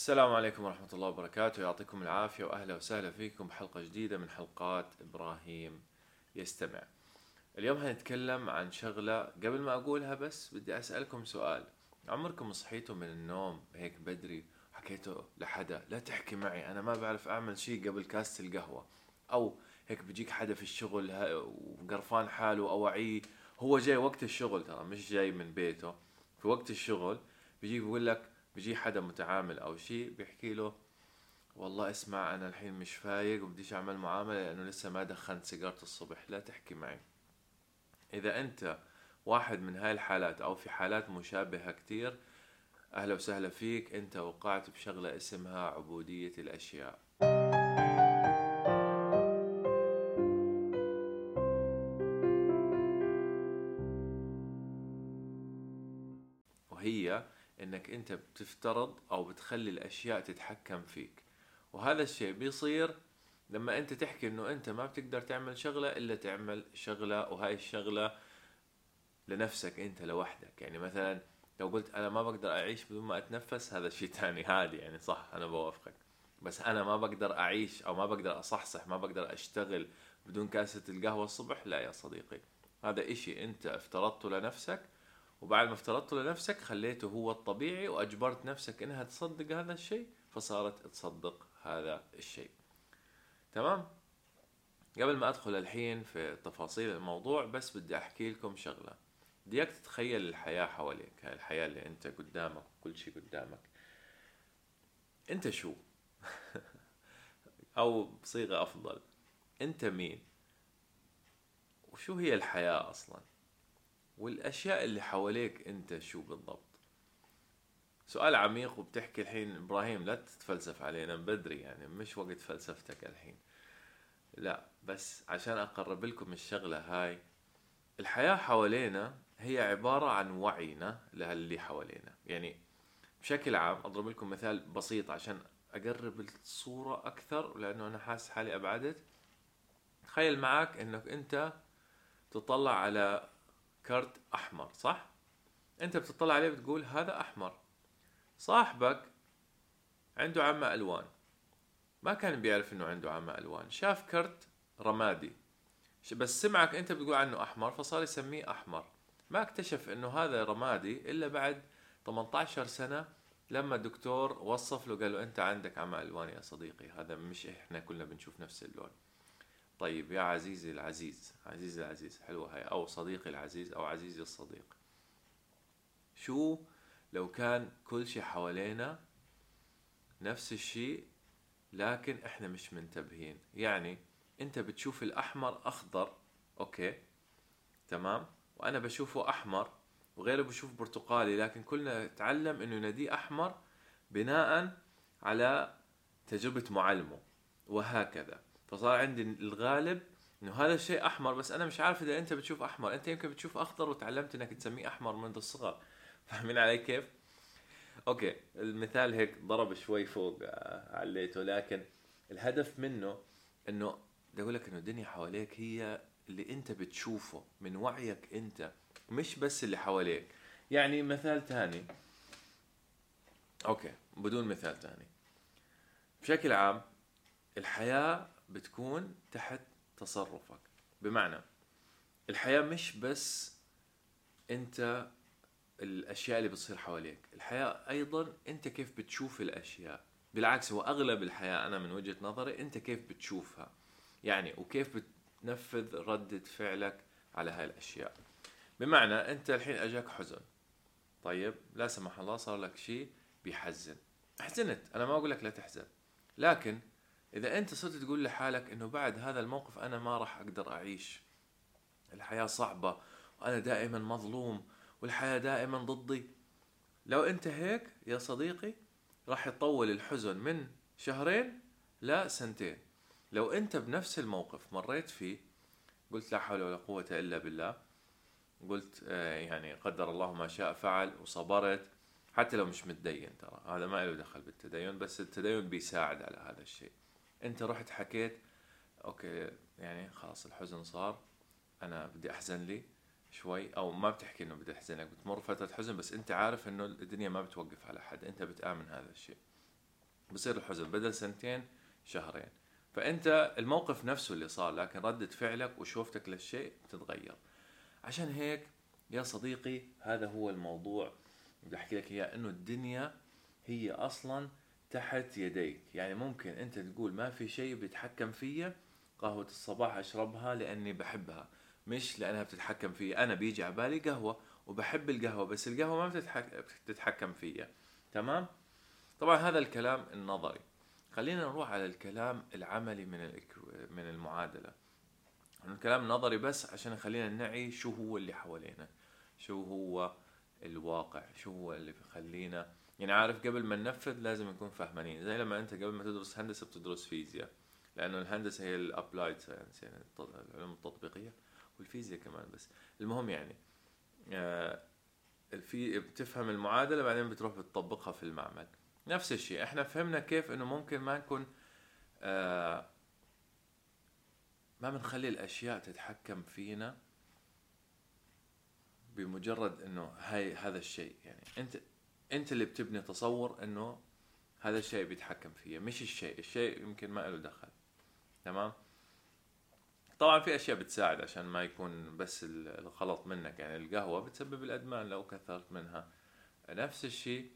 السلام عليكم ورحمة الله وبركاته. يعطيكم العافية وأهلا وسهلا فيكم بحلقة جديدة من حلقات إبراهيم يستمع. اليوم هنتكلم عن شغلة قبل ما أقولها بس بدي أسألكم سؤال. عمركم صحيتوا من النوم هيك بدري حكيتوا لحدا لا تحكي معي أنا ما بعرف أعمل شيء قبل كاسة القهوة أو هيك بيجيك حدا في الشغل وقرفان حاله أوعيه هو جاي وقت الشغل ترى مش جاي من بيته. في وقت الشغل بيجي بيقول لك بيجي حدا متعامل أو شيء بيحكي له والله اسمع أنا الحين مش فايق وبديش أعمل معاملة لأنه لسه ما دخنت سيجارة الصبح لا تحكي معي. إذا أنت واحد من هاي الحالات أو في حالات مشابهة كتير أهلا وسهلا فيك أنت وقعت بشغلة اسمها عبودية الأشياء. إنك أنت بتفترض أو بتخلي الأشياء تتحكم فيك. وهذا الشيء بيصير لما أنت تحكي إنه أنت ما بتقدر تعمل شغلة إلا تعمل شغلة وهاي الشغلة لنفسك أنت لوحدك. يعني مثلا لو قلت أنا ما بقدر أعيش بدون ما أتنفس هذا شيء تاني عادي يعني صح أنا بوافقك. بس أنا ما بقدر أعيش أو ما بقدر أصحصح ما بقدر أشتغل بدون كاسة القهوة الصبح لا يا صديقي. هذا إشي أنت افترضته لنفسك وبعد ما افترضته لنفسك خليته هو الطبيعي وأجبرت نفسك إنها تصدق هذا الشيء فصارت تصدق هذا الشيء. تمام؟ قبل ما أدخل الحين في تفاصيل الموضوع بس بدي أحكي لكم شغلة. بدي إياك تتخيل الحياة حواليك هاي الحياة اللي أنت قدامك كل شيء قدامك. أنت شو؟ أو بصيغة أفضل أنت مين؟ وشو هي الحياة أصلا؟ والأشياء اللي حواليك أنت شو بالضبط؟ سؤال عميق وبتحكي الحين إبراهيم لا تتفلسف علينا بدري يعني مش وقت فلسفتك الحين. لا بس عشان أقرب لكم الشغلة هاي الحياة حوالينا هي عبارة عن وعينا للي حوالينا. يعني بشكل عام أضرب لكم مثال بسيط عشان أقرب الصورة أكثر لأنه أنا حاسس حالي أبعدت. تخيل معك إنك أنت تطلع على كرت أحمر صح؟ أنت بتطلع عليه بتقول هذا أحمر. صاحبك عنده عمى ألوان. ما كان بيعرف إنه عنده عمى ألوان. شاف كرت رمادي. بس سمعك أنت بتقول عنه أحمر فصار يسميه أحمر. ما اكتشف إنه هذا رمادي إلا بعد 18 سنة لما الدكتور وصف له قال له أنت عندك عمى ألوان يا صديقي. هذا مش إحنا كلنا بنشوف نفس اللون. طيب يا عزيزي العزيز عزيزي العزيز حلوة هاي أو صديقي العزيز أو عزيزي الصديق. شو لو كان كل شيء حوالينا نفس الشيء لكن إحنا مش منتبهين؟ يعني أنت بتشوف الأحمر أخضر أوكي تمام؟ وأنا بشوفه أحمر وغيره بشوف برتقالي لكن كلنا تعلم إنه يناديه أحمر بناء على تجربة معلمه وهكذا. فصار عندي الغالب إنه هذا الشيء أحمر بس أنا مش عارف إذا أنت بتشوف أحمر. أنت يمكن بتشوف أخضر وتعلمت إنك تسميه أحمر منذ الصغر. فاهمين علي كيف؟ أوكي المثال هيك ضرب شوي فوق آه، عليته. لكن الهدف منه إنه بدي أقول لك إنه الدنيا حواليك هي اللي أنت بتشوفه من وعيك أنت مش بس اللي حواليك. يعني مثال تاني. أوكي بدون مثال تاني. بشكل عام الحياة بتكون تحت تصرفك. بمعنى الحياة مش بس أنت الأشياء اللي بتصير حواليك الحياة أيضا أنت كيف بتشوف الأشياء. بالعكس هو أغلب الحياة أنا من وجهة نظري أنت كيف بتشوفها. يعني وكيف بتنفذ ردة فعلك على هاي الأشياء. بمعنى أنت الحين أجاك حزن. طيب لا سمح الله صار لك شيء بيحزن. حزنت أنا ما أقول لك لا تحزن. لكن إذا أنت صرت تقول لحالك إنه بعد هذا الموقف أنا ما راح أقدر أعيش. الحياة صعبة وأنا دائما مظلوم والحياة دائما ضدي. لو أنت هيك يا صديقي راح يطول الحزن من شهرين لا سنتين. لو أنت بنفس الموقف مريت فيه قلت لا حول ولا قوة إلا بالله قلت آه، يعني قدر الله ما شاء فعل وصبرت حتى لو مش متدين ترى. هذا ما له دخل بالتدين بس التدين بيساعد على هذا الشيء. انت رحت حكيت أوكي يعني خلاص الحزن صار أنا بدي أحزن لي شوي. أو ما بتحكي إنه بدي احزن لك بتمر فترة حزن بس أنت عارف إنه الدنيا ما بتوقف على حد أنت بتآمن هذا الشيء. بصير الحزن بدل سنتين شهرين. فأنت الموقف نفسه اللي صار لكن ردة فعلك وشوفتك للشيء تتغير عشان هيك يا صديقي هذا هو الموضوع. بدي أحكي لك إياه إنه الدنيا هي أصلا تحت يديك. يعني ممكن أنت تقول ما في شيء بيتحكم فيا قهوة الصباح أشربها لأني بحبها مش لأنها بتتحكم فيا. أنا بيجي على بالي قهوة وبحب القهوة بس القهوة ما بتتحكم فيا. تمام؟ طبعا هذا الكلام النظري. خلينا نروح على الكلام العملي من من المعادلة. الكلام نظري بس عشان خلينا نعي شو هو اللي حوالينا شو هو الواقع شو هو اللي بخلينا يعني عارف قبل ما ننفذ لازم نكون فهمانين زي لما أنت قبل ما تدرس هندسة بتدرس فيزياء لأنه الهندسة هي ال applied science يعني العلوم التطبيقية والفيزياء كمان بس. المهم يعني آه في بتفهم المعادلة بعدين بتروح بتطبقها في المعمل. نفس الشيء إحنا فهمنا كيف إنه ممكن ما نكون آه ما بنخلي الأشياء تتحكم فينا بمجرد إنه هاي هذا الشيء. يعني أنت انت اللي بتبني تصور انه هذا الشيء بيتحكم فيه مش الشيء الشيء يمكن ما له دخل. تمام؟ طبعا في أشياء بتساعد عشان ما يكون بس الغلط منك يعني القهوة بتسبب الأدمان لو كثرت منها. نفس الشيء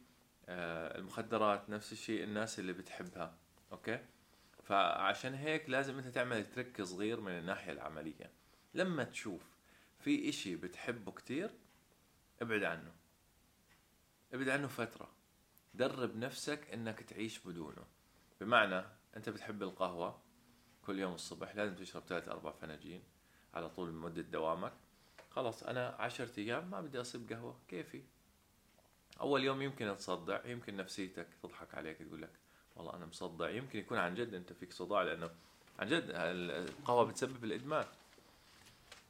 آه، المخدرات نفس الشيء الناس اللي بتحبها أوكي؟ فعشان هيك لازم أنت تعمل ترك صغير من الناحية العملية. لما تشوف في إشي بتحبه كتير ابعد عنه. ابعد عنه فترة. درب نفسك إنك تعيش بدونه. بمعنى أنت بتحب القهوة كل يوم الصبح لازم تشرب ثلاث أربع فناجين على طول مدة دوامك. خلاص أنا عشرة أيام ما بدي أصيب قهوة كيفي؟ أول يوم يمكن تصدع يمكن نفسيتك تضحك عليك تقول لك والله أنا مصدع. يمكن يكون عن جد أنت فيك صداع لأنه عن جد القهوة بتسبب الإدمان.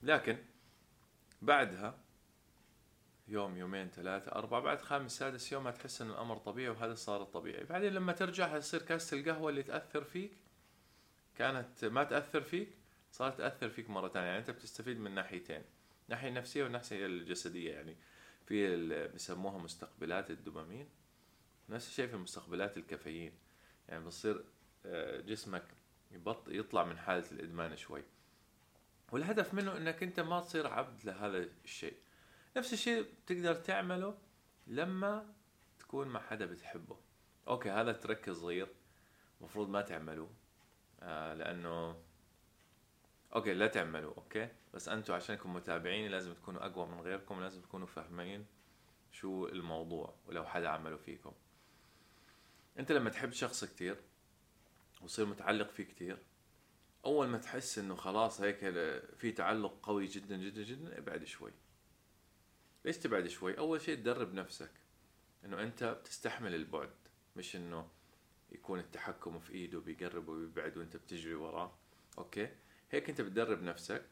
لكن بعدها يوم يومين ثلاثة أربعة بعد خامس سادس يوم هتحس إن الأمر طبيعي وهذا صار الطبيعي بعدين لما ترجع هتصير كاسة القهوة اللي تأثر فيك؟ كانت ما تأثر فيك؟ صارت تأثر فيك مرة ثانية يعني أنت بتستفيد من ناحيتين ناحية نفسية والناحية الجسدية. يعني في بيسموها مستقبلات الدوبامين. نفس الشيء في مستقبلات الكافيين. يعني بصير آه، جسمك يبط يطلع من حالة الإدمان شوي. والهدف منه إنك أنت ما تصير عبد لهذا الشيء. نفس الشيء بتقدر تعمله لما تكون مع حدا بتحبه. okay هذا trick صغير المفروض ما تعملوه. آه لأنه okay لا تعملوا okay؟ بس أنتم عشانكم متابعين لازم تكونوا أقوى من غيركم لازم تكونوا فاهمين شو الموضوع ولو حدا عمله فيكم. أنت لما تحب شخص كتير وتصير متعلق فيه كتير أول ما تحس إنه خلاص هيك في تعلق قوي جدا جدا جدا ابعد شوي. ليش تبعد شوي؟ أول شيء تدرب نفسك إنه أنت بتستحمل البعد مش إنه يكون التحكم في إيده بيقرب وبيبعد وأنت بتجري وراه. أوكي؟ هيك أنت بتدرب نفسك.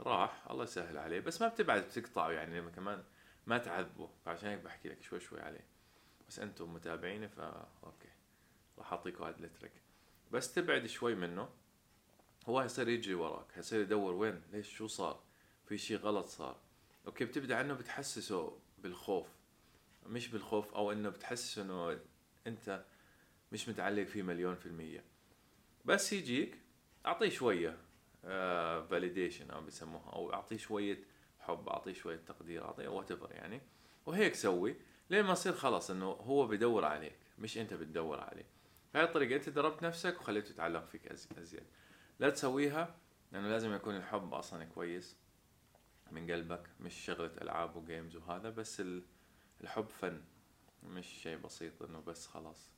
راح الله يسهل عليه. بس ما بتبعد بتقطعه يعني لما كمان ما تعذبه. فعشان هيك بحكي لك شوي شوي عليه. بس أنتم متابعيني فا okay. راح أعطيكم هذا ال trick بس تبعد شوي منه. هو هيصير يجري وراك. هيصير يدور وين؟ ليش؟ شو صار؟ في شيء غلط صار. okay بتبدأ عنه بتحسسه بالخوف. مش بالخوف أو إنه بتحسسه إنه أنت مش متعلق فيه مليون في المية. بس يجيك أعطيه شوية validation أو بيسموها أو أعطيه شوية حب أعطيه شوية تقدير أعطيه وات يعني. وهيك سوي لين ما يصير خلاص إنه هو بدور عليك مش أنت بتدور عليه. بهاي الطريقة أنت دربت نفسك وخليته يتعلق فيك أزيد. لا تسويها لأنه لازم يكون الحب أصلا كويس. من قلبك مش شغلة ألعاب و games وهذا بس الحب فن مش شيء بسيط إنه بس خلاص.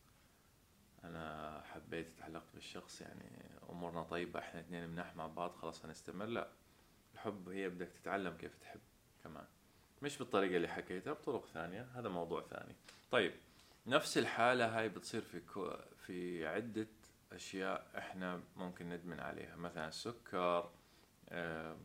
أنا حبيت تعلقت بالشخص يعني أمورنا طيبة إحنا اثنين مناح مع بعض خلاص هنستمر لا الحب هي بدك تتعلم كيف تحب كمان. مش بالطريقة اللي حكيتها بطرق ثانية هذا موضوع ثاني. طيب نفس الحالة هاي بتصير في كو في عدة أشياء إحنا ممكن ندمن عليها. مثلا السكر آه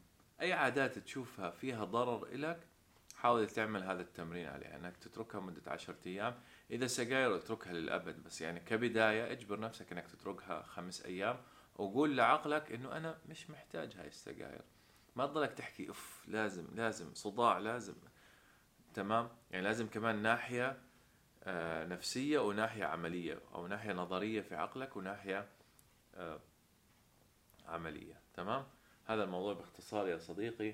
أي عادات تشوفها فيها ضرر إلك حاول تعمل هذا التمرين عليها إنك تتركها مدة عشرة أيام. إذا سجاير اتركها للأبد بس يعني كبداية اجبر نفسك إنك تتركها خمس أيام وقول لعقلك إنه أنا مش محتاج هاي السجاير. ما تضلك تحكي اف لازم لازم صداع لازم. تمام؟ يعني لازم كمان ناحية آه، نفسية وناحية عملية أو ناحية نظرية في عقلك وناحية آه، عملية. تمام؟ هذا الموضوع باختصار يا صديقي.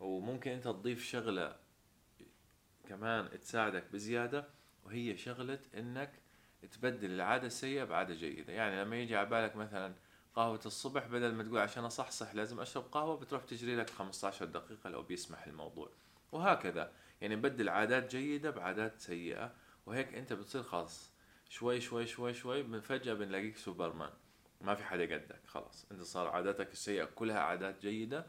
وممكن أنت تضيف شغلة كمان تساعدك بزيادة وهي شغلة إنك تبدل العادة السيئة بعادة جيدة. يعني لما يجي على بالك مثلا قهوة الصبح بدل ما تقول عشان أصحصح لازم أشرب قهوة بتروح تجري لك 15 دقيقة لو بيسمح الموضوع. وهكذا. يعني نبدل عادات جيدة بعادات سيئة وهيك أنت بتصير خلاص شوي شوي شوي شوي فجأة بنلاقيك سوبرمان. ما في حدا قدك خلاص. أنت صار عاداتك السيئة كلها عادات جيدة.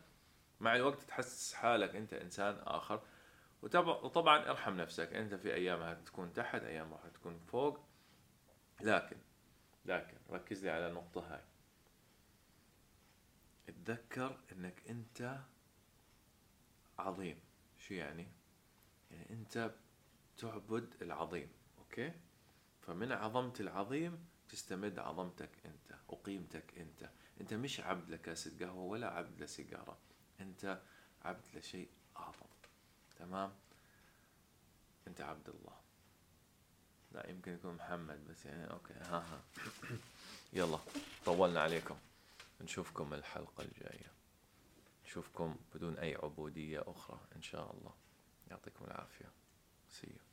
مع الوقت تحسس حالك أنت إنسان آخر. وطبعا ارحم نفسك. أنت في أيام هتكون تحت أيام راح تكون فوق. لكن لكن ركز لي على النقطة هاي. اتذكر إنك أنت عظيم. شو يعني؟ يعني أنت تعبد العظيم أوكي؟ فمن عظمة العظيم تستمد عظمتك أنت وقيمتك أنت. أنت مش عبد لكاسة قهوة ولا عبد لسيجارة أنت عبد لشيء أعظم. تمام؟ أنت عبد الله. لا يمكن يكون محمد بس يعني أوكي ها ها. يلا طولنا عليكم. نشوفكم الحلقة الجاية. نشوفكم بدون أي عبودية أخرى إن شاء الله. يعطيكم العافية. You.